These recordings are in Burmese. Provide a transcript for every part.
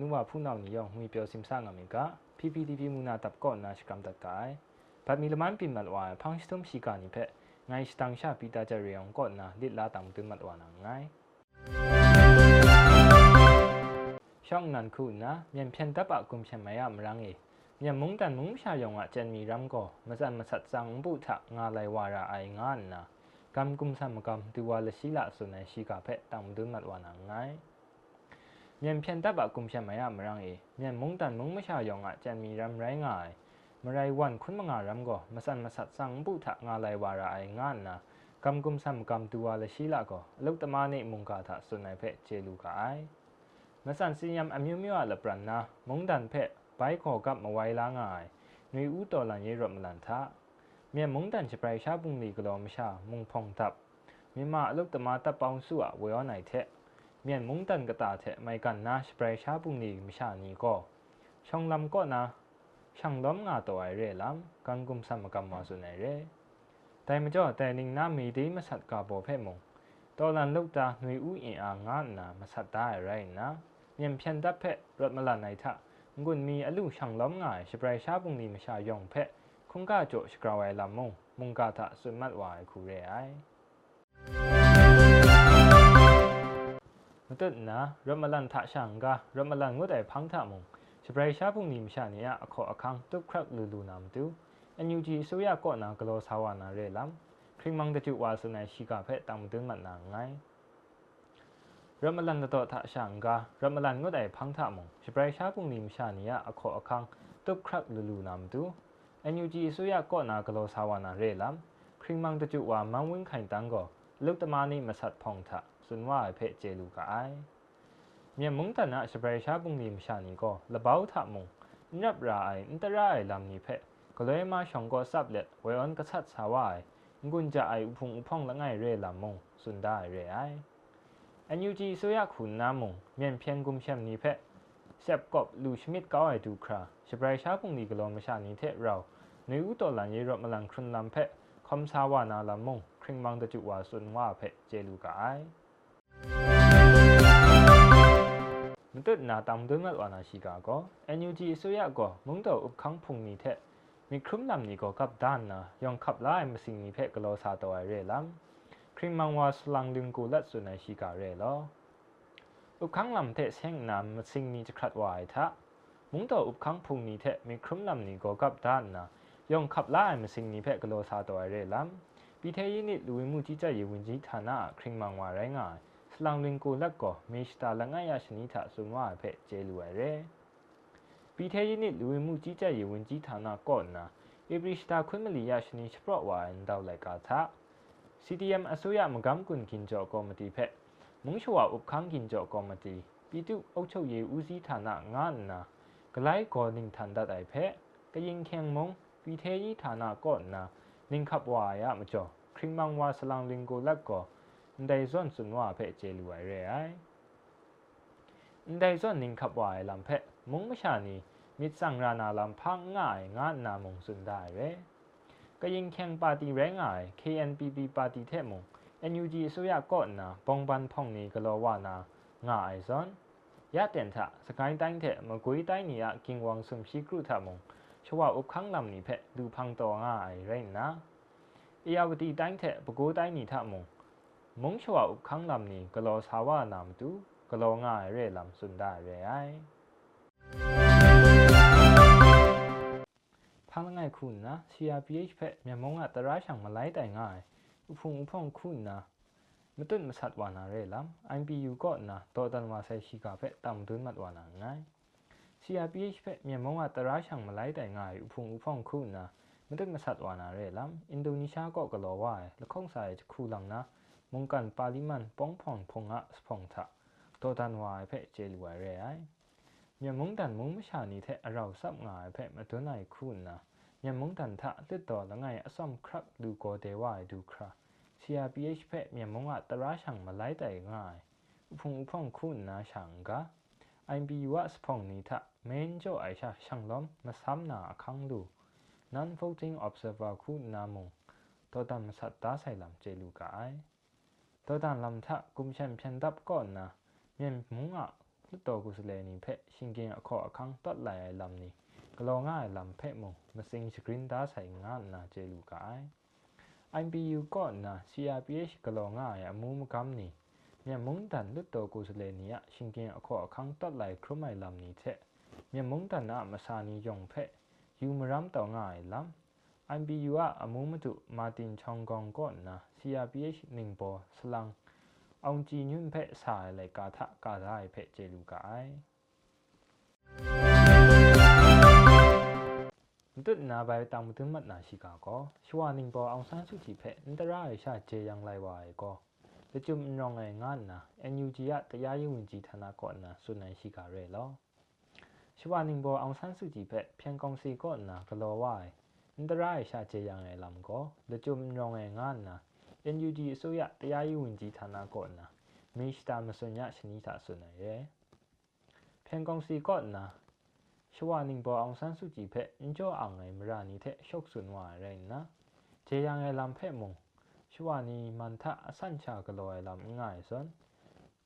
နုမဖုနောက်နီယောငွေပြောစင်ဆာငမေက PPTV မူနာတပ်ကောနာရှကမ်တကိုင်ဘတ်မီလမန်ပင်မလွာဖောင်စတုံရှိကနိဖက်ငိုင်းစတန်ရှာပီတာကြရေအောင်ကောနာလစ်လာတမ်တွင်မလွာနာငိုင်းရှောင်းနန်ခုနာမြန်ဖြန်တပ်ပကုမ်ဖြန်မယမရငေမြန်မုံတန်မုံရှာယောင်ကကျန်မီရမ်ကိုမစတ်မစတ်ဆောင်ပုထငါလိုက်ဝါရာအိုင်ငါနာကမ်ကုမ်ဆမ်ကမ်တီဝါလရှိလာဆုန်ရှိကဖက်တမ်တွင်မလွာနာငိုင်း မြန်ဖြန်တပ်ပါကုံဖြန်မရမရန်အေမြန်မုံတန်မုံမရှာယောင်ကကြံမီရမ်ရိုင်းငိုင်မရိုင်ဝန်ခွန်းမငါရမ်ကိုမဆန်မဆတ်ဆောင်ပုထငါလိုက်ဝါရာအိုင်ငါနာကမ်ကုမ်ဆမ်ကမ်တူဝါလရှိလာကိုအလုတ်တမနေမုံကာသဆွန်နိုင်ဖက်ကျေလူကအိုင်မဆန်စီယမ်အမျိုးမျိုးအလပရန်နာမုံတန်ဖက်ဘိုက်ခေါ်ကပ်မဝိုင်လာငိုင်နွေဦးတော်လန်ရေရမလန်သာမြန်မုံတန်ချပရိုင်ရှာပုန်လီကလောမရှာမုံဖုံတပ်မြန်မာအလုတ်တမတပ်ပေါင်းစုအဝေရောနိုင်တဲ့မြန်မုံတန်ကတာတဲ့မိုင်ကန်နာစပရိုင်ရှာပုန်လီမရှာနီကိုช่องลำก็นะช่างล้อมงาตัวไอเร่ลำกังกุมสามกรรมมาสุนัยเร่แต่ไม่จ่อแต่นิงน้ามีดีมาสัตกาโบเพ่มงตอนนั้นลูกตาหนุ่ยอู้อีอางานนะมาสัตได้ไรนะเมียนเพียนดับเพ่รถมาลาในทะงุนมีอลูช่างล้อมงายสปรายชาบุงนีมาชายองเพ่คงกาโจสกราวไอลำมงมุงกาทะสุนมัดวายคูเรไอ မတက်နာရမလန်ထရှန်ကရမလန်ငွတ်တဲ့ဖန်းထမုံစပရိုင်ရှာပုန်နီမရှာနေရအခေါ်အခန်းတုတ်ခရက်လူလူနာမတူအန်ယူဂျီဆိုရကော့နာဂလောဆာဝနာရဲလမ်ခရင်မန်တကျဝါစနေရှိကဖဲတမ်တွန်းမနာငိုင်းရမလန်တော့ထရှန်ကရမလန်ငွတ်တဲ့ဖန်းထမုံစပရိုင်ရှာပုန်နီမရှာနေရအခေါ်အခန်းတုတ်ခရက်လူလူနာမတူအန်ယူဂျီဆိုရကော့နာဂလောဆာဝနာရဲလမ်ခရင်မန်တကျဝါမန်ဝင်းခိုင်တန်းကိုလုတ်တမာနီမဆတ်ဖုံထ สุนว่าเพจเจลูกาไอเมียมึงแต่นะสเปรชาบุงนีมชานีก็ระเบาทัามึงนับรายอินตรายลำนี้เพจก็เลยมาชงก็สับเล็ดไว้อันกษัตริย์สาวายกุญจะไออุพงอุพองละไงเร่ลำมึงสุนได้เร่ไออันยูจีสุยาขุนน้ำมึงเมียนเพียงกุมเชมนี้เพจเสบกบลูชมิดก้าไอดูคราสเปรชาบุงนีกลอมชานีเทเราในอุตหลังยีรบมาลังครุนลำเพจคมสาวานาลำมงคริงมังตะจุวาสุนว่าเพเจลูกไอ မတက်နာတမ်ဒွန်းမတ်ဝါနာရှိကာကော NUG အစိုးရကောမုံတော့ဥခန်းဖုန်နီတဲ့မိခရုမ်လမ်နီကောကပ်ဒန်နာယောင်ခပ်လာမစင်နီဖက်ကလောစာတော်ရဲလမ်ခရင်မန်ဝါစလန်ဒင်ကိုလက်စွနေရှိကာရဲလောဥခန်းလမ်တဲ့ဆင်းနာမစင်နီချခတ်ဝိုင်သာမုံတော့ဥခန်းဖုန်နီတဲ့မိခရုမ်လမ်နီကောကပ်ဒန်နာယောင်ခပ်လာမစင်နီဖက်ကလောစာတော်ရဲလမ်ပြည်ထရေးနစ်လူဝင်မှုကြီးကြပ်ရေးဝန်ကြီးဌာနခရင်မန်ဝါရိုင်းကစ လောင်လင်ကိုလက်ကောမေစတာလငါရရှနီထဆုံဝဖဲကျဲလူရဲပြည်ထဲရေးနစ်လူဝင်မှုကြီးကြပ်ရေးဝန်ကြီးဌာနကော့နာဧပြီစတာခွင့်မလီရရှနီစပရော့ဝိုင်တောက်လိုက်ကသာ CTM အစိုးရမကမ်ကွန်ကင်ကြောကော်မတီဖက်မုံချဝဥပခန်းကင်ကြောကော်မတီပြည်သူ့အုပ်ချုပ်ရေးဦးစီးဌာနငါနာဂလိုက်ကောနင်းထန်ဒတ်အိုင်ဖက်ကရင်ခေမုံပြည်ထဲရေးဌာနကော့နာနင်းခပ်ဝါရမကျော်ခရင်မန်ဝါစလောင်လင်ကိုလက်ကော ได้ส่วนสุนว่าเพจเจลุไวเรไอได้ส่วนนิงขับว่าลำเพมุงไม่ชานีมิดสังรานาลำพังง่ายงานนามงสุนได้เรก็ยิงแข่งปาร์ตี้แรงง่าย KNPP ปาร์ตี้เทมง NUG สุยาก่อนนะปองบันพ่องนี้ก็รอว่านาง่ายส่วนยาเต็นทะสกายตั้งเถมกุยตั้งนี้กิงวังสุมชีกรุทามงชว่าอุบขังลำนี้เพดูพังตัวง่ายไรนะอียาวตีตั้งเถปกูตั้งนี้ทามง မုံချွာဥခန်းလမ်နီဂလောဆာဝနာမတူဂလောငါရဲလမ်စွန်ဒါရဲအိုင်ဖန်းငိုင်ခုနာ CRPH ဖက်မြန်မာငါတရာချံမလိုက်တိုင်ငါဥဖုံဥဖုံခုနာမတွတ်မဆတ်ဝါနာရဲလမ် IPU ကောနာဒေါ်တန်ဝါဆဲရှိကဖက်တမ်တွန်းမတ်ဝါနာငိုင် CRPH ဖက်မြန်မာငါတရာချံမလိုက်တိုင်ငါဥဖုံဥဖုံခုနာမတွတ်မဆတ်ဝါနာရဲလမ်အင်ဒိုနီးရှားကောကလောဝါလခုံဆိုင်ခုလမ်နာ မုန်ကန်ပါလီမန်ပေါင်ဖောင်ဖုံငါစဖုံသာတောတန်ဝါဖဲကျေလူဝရဲအိုင်မြမုန်တန်မုံမရှာနေတဲ့အရောက်ဆပ်ငါဖဲမတွန်းနိုင်ခုနာမြမုန်တန်ထတစ်တော်လငယ်အစုံခရက်လူကိုတေဝါဒူခရာ CRPH ဖဲမြမုံကတရာရှံမလိုက်တိုင်ငိုင်ဥဖုံဥဖုံခုနာရှံက IMBU စဖုံနီထမင်းကျော်အိုင်ရှာရှံလုံးမဆမ်နာအခန်းလူ non voting observer ခုနာမုံတောတမဆတ်တာဆိုင်လမ်ကျေလူကအိုင် တောတန်လမ်ထကုမ်ချန်ဖြန်တပ်ကောနာမြန်မုံငါလွတ်တော်ကိုစလဲနီဖက်ရှင်ကင်အခေါ်အခန်းတတ်လိုက်လမ်နီကလောငါလမ်ဖက်မုံမစင်းစကရင်ဒါဆိုင်ငါနာကျေလူကိုင် IPU ကောနာ CRPH ကလောငါရအမှုမကမ်နီမြမုံတန်လွတ်တော်ကိုစလဲနီယရှင်ကင်အခေါ်အခန်းတတ်လိုက်ခရမိုင်လမ်နီတဲ့မြမုံတန်နာမစာနီယုံဖက်ယူမရမ်တောင်ငါလမ် IPU အမှုမတုမာတင်ချောင်းကောင်ကောနာ CRPH နင်းပေါ်စလန်အောင်ကြည်ညွန့်ဖက်ဆိုင်လေကာထကာဇာဖက်ကျေလူကိုင်တွတ်နာဘိုင်တောင်မတွမတ်နာရှိကာကောရှဝနင်းပေါ်အောင်ဆန်းစုကြည်ဖက်အန်တရာရရှာဂျေယံလိုက်ပါရေကောလချုံညောင်းငယ်ငါနာ NUG ရတရားရေးဝင်ကြီးဌာနကောနာစွနိုင်ရှိကာရဲလောရှဝနင်းပေါ်အောင်ဆန်းစုကြည်ဖက်ဖြန်ကောင်စီကောနာဂလောဝိုင် အန်တရာရရှာဂျေယံငယ်လမ်ကောလချုံညောင်းငယ်ငါနာ NUG အစိုးရတရားရေးဝန်ကြီးဌာနကောနာမစ္စတာမစွန်ညရှနီတာဆွနေရဲဖန်ကောင်စီကောနာရှဝနင်းပေါ်အောင်ဆန်းစုကြည်ဖက်အင်ကျော်အောင်ငယ်မရနီတဲ့ရှုပ်ဆွန်ဝါရဲနာဂျေယံငယ်လမ်ဖက်မုံရှဝနီမန်ထအဆန်ချာကလောလမ်ငိုင်ဆွန်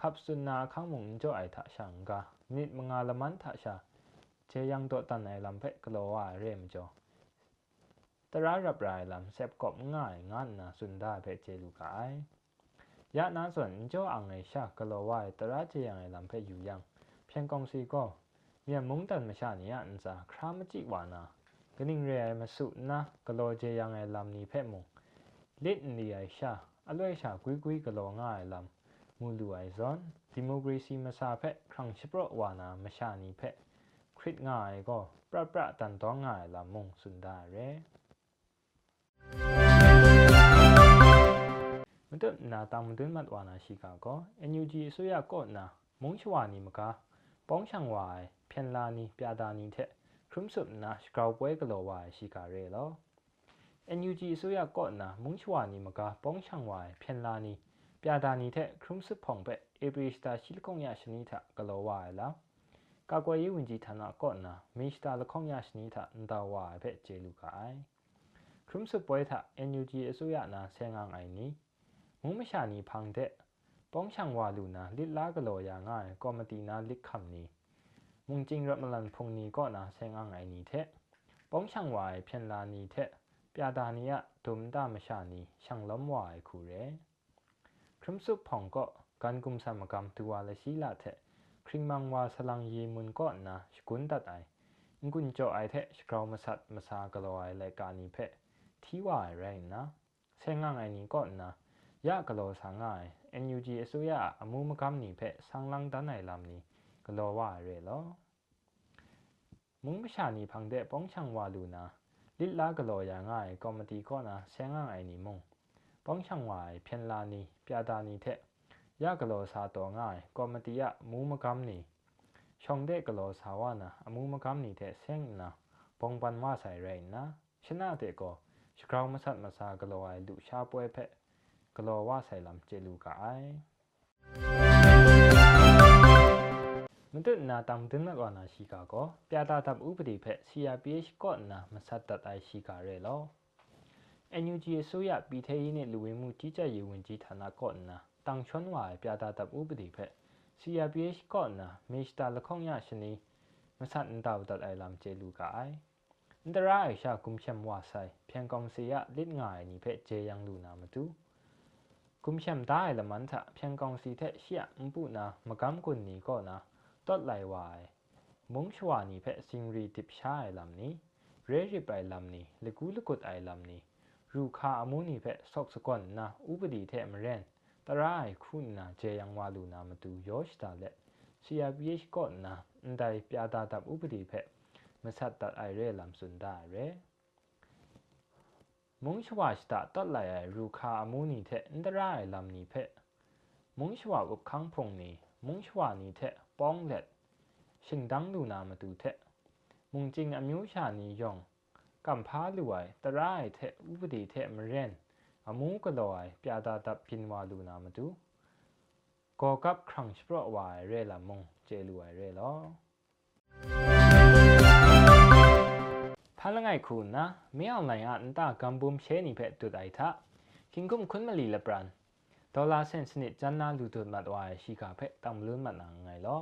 ခပ်ဆွန်နာခန်းမုံအင်ကျော်အိုက်ထရှန်ကာနိဒ်မငါလမန်ထရှာဂျေယံတော့တန်အိုင်လမ်ဖက်ကလောဝါရဲမကျော် ตรารับรายลำเซบกบง่ายงานนะสุนได้เพเจลูกายยะนั้นส่วนเจ้าอังไอชากะโลวายตราเจียงไอลำเพอยู่ยังเพียงกองซีก็เมียมุงตันมาชานี่อันซาครามจิวานาก็นิ่งเรียมาสุนะกะโลเจียงไอลำนี้เพมุงลิดนี่ไอชาอร่อยชากุยกุยกะโลง่ายลำมูลูไอซอนดิโมกรีซีมาซาเพครั้งชิปรวานามาชานี่เพคริตง่ายก็ประประตันต้องง่ายลำมุงสุนได้เร မတနာတမတွင်မတ်ဝါနာရှိကကော NUG အစိုးရကော့နာမုံချဝနီမကာပေါင်းချံဝိုင်ဖျန်လာနီပြတာနီထက်ခရုမဆုနာစကောက်ပွဲကလောဝါရှိကရဲလော NUG အစိုးရကော့နာမုံချဝနီမကာပေါင်းချံဝိုင်ဖျန်လာနီပြတာနီထက်ခရုမဆုဖုံပဲဧပြီစတာရှိလကုံရရှနီထကလောဝါလာကာကွယ်ရေးဝန်ကြီးဌာနကော့နာမစ္စတာလခေါင်ရရှနီထန်တာဝါဖဲ့ကျေလူကိုင် ครุมสุป่วยทะ NUG อสุยานาเซงางไอนี้มุมชานีพังเดป้องช่างวาลูนาลิลากโลยาง่ายก็มาตีนาลิกคำนี้มุงจริงรับมลันพงนี้ก็นาเซงางไอนี้เทป้องช่างวายเพียนลานีเทปยาดานียตุมดามชานีช่างล้มวายคูเรครุมสุพองก็การกุมสามกรรมตัวละชีลาเทคริงมังวาสลังยีมุนก็นาสกุนตัดไองกุนโจไอเทสกราวมาสัตมาซากโลไอเลกานีเพထီဝါရိုင်နာဆဲငါငိုင်နီကော့နာရကလောဆာငိုင် NUG အစိုးရအမှုမကမ်နီဖက်ဆန်းလန်းတနိုင်လမ်နီကလောဝါရဲလောမုံမရှာနီဖန်တဲ့ပေါင်းချံဝါလူနာလစ်လာကလောယာငိုင်ကော်မတီကောနာဆဲငါငိုင်နီမုံပေါင်းချံဝါဖျန်လာနီပြတာနီထက်ရကလောစာတော်ငိုင်ကော်မတီရမူမကမ်နီရှောင်းတဲ့ကလောစာဝနာအမှုမကမ်နီတဲ့ဆဲငနာပုံပန်မဆိုင်ရိုင်နာရှနာတဲ့ကောชกราวมาสัตมาซากลัวไอดุชาป่วยเพะกลัว ရကောင်းမဆတ်မဆာကလောဝိုင်လူရှားပွဲဖက် ကလောဝဆိုင်လမ်ကျေလူကအိုင်မတနာတမ်ဒင်းကောနာရှိကာကောပြတာတပ်ဥပဒေဖက် CRPH ကောနာမဆတ်တတ်အိုင်ရှိကာရဲလော NUG အစိုးရပြည်ထရေးနှင့်လူဝင်မှုကြီးကြပ်ရေးဝန်ကြီးဌာနကောနာတန်ချွန်းဝါပြတာတပ်ဥပဒေဖက် CRPH ကောနာမစ္စတာလခုံရရှင်နီမဆတ်န်တောက်တတ်အိုင်လမ်ကျေလူကအိုင် အန်တရာအရှာကုမ်ချမ်ဝါဆိုင်ဖျန်ကောင်စီယလစ်ငါအနီဖက်ဂျေယန်လူနာမတူကုမ်ချမ်ဒါအလမန်တာဖျန်ကောင်စီထက်ရှီယမပူနာမကမ်ကွန်နီကောနာတော့လိုက်ဝိုင်မုံချွာနီဖက်စင်ရီတစ်ရှာအလမ်နီရေရီပိုင်လမ်နီလကူလကုတ်အိုင်လမ်နီရူခာအမုန်နီဖက်ဆော့စကွန်နာဥပဒီထက်မရန်တရိုင်ခုနာဂျေယန်ဝါလူနာမတူယောရှ်တာလက် CRPH ကောနာအန်တိုင်ပြာတာတပ်ဥပဒီဖက် မဆတ်တတ်အိုင်ရဲလမ်စွန်ဒါရဲမုံရှဝါစတာတတ်လိုက်ရရူခါအမူနီတဲ့အန်ဒရာလမ်နီဖက်မုံရှဝါဥခန်းဖုံနီမုံရှဝါနီတဲ့ပေါင်းလက်ရှင်ဒန်းလူနာမတူတဲ့မုံကျင်းအမျိုးရှာနီယုံကမ်ဖာလူဝိုင်တရိုင်တဲ့ဥပဒေတဲ့မရန်အမူကလောအိုင်ပြာတာတပ်ပင်ဝါလူနာမတူကောကပ်ခရန့်စပရဝိုင်ရဲလာမုံကျဲလူဝိုင်ရဲလော ဖလငိုင်ခုနာမေအောင်လိုင်အန်တာကမ်ဘုံရှဲနိဖက်တူတိုင်သာခင်ကုမ်ခွန်းမလီလပရန်ဒေါ်လာစင်စနစ်ဂျန်နာလူတုမတ်ဝါရှိကဖက်တမ်လွန်းမတ်နာငိုင်လော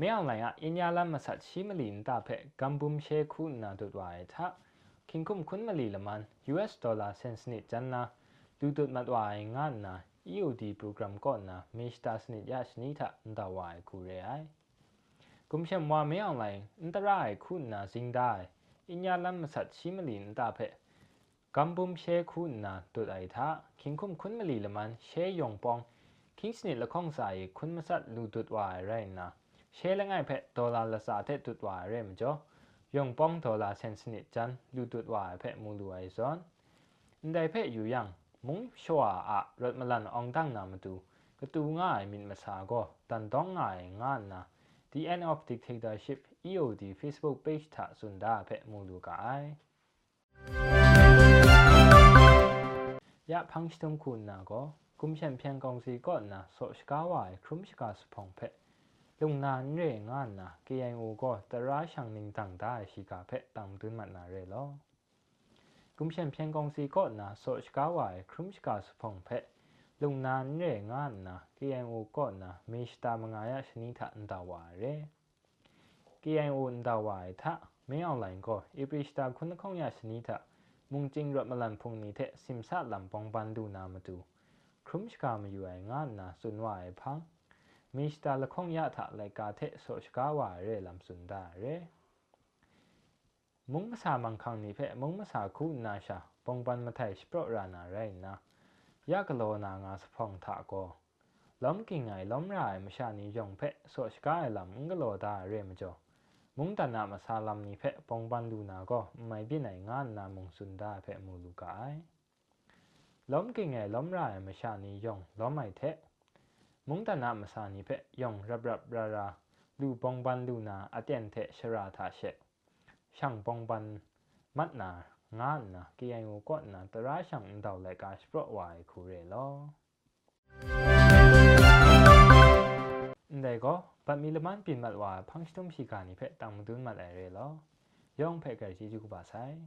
မဲအောင်လိုင်ကအင်းညာလမ်မဆတ်ရှိမလီန်တာဖက်ဂမ်ဘုံရှေခုနာဒုတ်ဝါယထခင်ကုမ်ခွန်းမလီလမန် US ဒေါ်လာစင်စနစ်ဂျန်နာလူဒုတ်မတ်ဝါယငါနာ EOD program ကောနာမေစတာစနစ်ယရှနီထန်တာဝါယခုရဲအိုင်กุมเชมว่าไม่ออนไลน์อันตรายคุณนาสิงได้ อินยาลัมสัตชิมลินตาเพกัมบุมเชคุณนาตุดไอทาคิงคุมคุณมลีละมันเชยองปองคิงสนิดละข้องใส่คุณมสัตลูตุดวายไรนะเชละง่ายเพดอลลาละสาเทตุดวายเรมจ่อยองปองดอลาเซนสนิดจันลูตุดวายเพมูลูไอซอนอันใดเพอยู่ยังมุงชัวอะรถมลันองตั้งนามาดูกระตูง่ายมินมาสาก็ตันต้องง่ายงานนะ The End of Dictatorship EOD Facebook page ထစွန်ဒါဖက်မူလူကိုင်ရဖန်စတုံခုနာကိုကုမ်ရှန်ဖျန်ကောင်စီကောနာဆော့ရှကာဝိုင်ခရုမ်ရှကာစဖုံဖက်လုံနာညေငါနာ KIO ကိုတရာရှန်နင်းတန်ဒါရှိကဖက်တမ်တွန်းမနာရဲလောကုမ်ရှန်ဖျန်ကောင်စီကောနာဆော့ရှကာဝိုင်ခရုမ်ရှကာစဖုံဖက် လုံနာနဲ့ငါနာ KIO ကော့နာမေစတာမငါရရှနီထအန်တဝါရဲ KIO အန်တဝါရထမင်းအွန်လိုင်းကောဧပရစ်တာခုနခုံရရှနီထမုန်ကျင်းရမလန်ဖုန်နီတဲ့စင်ဆာလမ်ပုံပန်ဒူနာမတူခရုမရှကာမယူအိုင်ငါနာဆွန်ဝါရဖန်းမေစတာလခုံရထလိုက်ကတဲ့ဆောရှကာဝါရဲလမ်ဆွန်ဒါရဲမုံမစာမန်ခေါင်နေဖက်မုံမစာခုနာရှာပုံပန်မထိုင်စပရရာနာရိုင်နာ ยู่ไองานนะสุนวายพังมีสตาละข้องยาทะไลกาเทโซชกาวาเรลำสุนดาเรมุงมาสามังคังนี้เพมุงมาสาคูนาชาปองบันมาไทยสปรรานาไรนะยากโลนางาสพองทาก็ล้มกิ่งไงล้มรายมชานิยงเพะสวชกายลำงกโลดาเรมจ่อมุงตานามาซาลำนี้เพะปองบันดูนาก็ไม่บินไหนงานนามุงสุนดาเพะมูลูกายล้มกิ่งไงล้มรายมชานิยงล้มไม่เทะมุงตานามาซานิเพะยงรับรับราราลูปองบันดูนาอเตียนเทชราทาเช ငါနာ KIO ကော့နာတရာရှောင်းတောက်လက်ကစပရော့ဝါခူရဲလောဒါကောပတ်မီလမန်ပြင်မတ်ဝါဖန့်စတုံရှိကနိဖက်တောင်မတွန်းမလဲရဲလောယောင်ဖက်ကရှိကျူပါဆိုင်